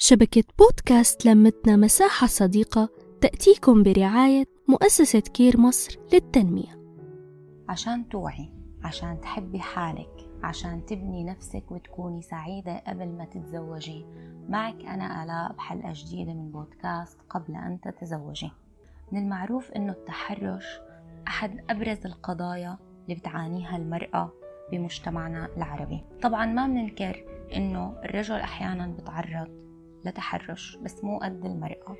شبكة بودكاست لمتنا مساحة صديقة تأتيكم برعاية مؤسسة كير مصر للتنمية. عشان توعي عشان تحبي حالك عشان تبني نفسك وتكوني سعيدة قبل ما تتزوجي معك أنا آلاء بحلقة جديدة من بودكاست قبل أن تتزوجي. من المعروف أنه التحرش أحد أبرز القضايا اللي بتعانيها المرأة بمجتمعنا العربي. طبعا ما بننكر أنه الرجل أحيانا بتعرض لتحرش بس مو قد المرأة.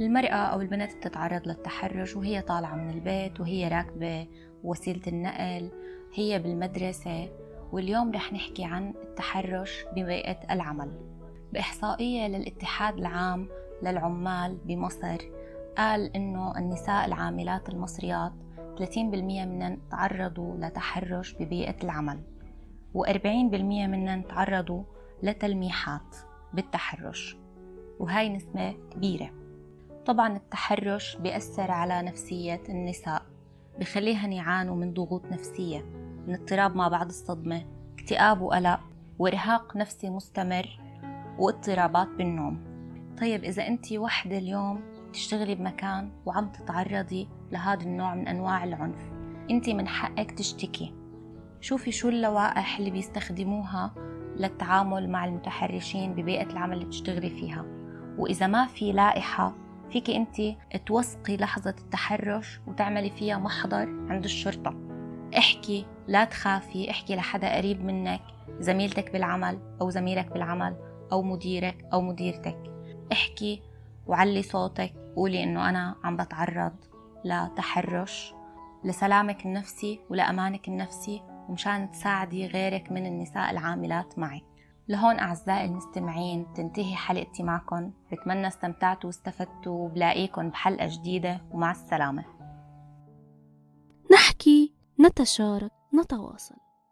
المرأة أو البنت بتتعرض للتحرش وهي طالعة من البيت وهي راكبة وسيلة النقل هي بالمدرسة. واليوم رح نحكي عن التحرش ببيئة العمل. بإحصائية للاتحاد العام للعمال بمصر قال إنه النساء العاملات المصريات 30% منن تعرضوا لتحرش ببيئة العمل و40% منن تعرضوا لتلميحات. بالتحرش وهاي نسبة كبيرة. طبعا التحرش بيأثر على نفسية النساء بخليهن يعانوا من ضغوط نفسية من اضطراب ما بعد الصدمة اكتئاب وقلق وإرهاق نفسي مستمر واضطرابات بالنوم. طيب إذا أنت وحدة اليوم تشتغلي بمكان وعم تتعرضي لهذا النوع من أنواع العنف أنت من حقك تشتكي. شوفي شو اللوائح اللي بيستخدموها للتعامل مع المتحرشين ببيئة العمل اللي بتشتغلي فيها. وإذا ما في لائحة فيك أنت توثقي لحظة التحرش وتعملي فيها محضر عند الشرطة. احكي لا تخافي احكي لحدا قريب منك زميلتك بالعمل أو زميلك بالعمل أو مديرك أو مديرتك. احكي وعلي صوتك قولي إنه أنا عم بتعرض لتحرش. لسلامك النفسي ولأمانك النفسي. ومشان تساعدي غيرك من النساء العاملات معك لهون أعزائي المستمعين تنتهي حلقتي معكم بتمنى استمتعتوا واستفدتوا وبلاقيكم بحلقة جديدة ومع السلامة. نحكي نتشارك نتواصل.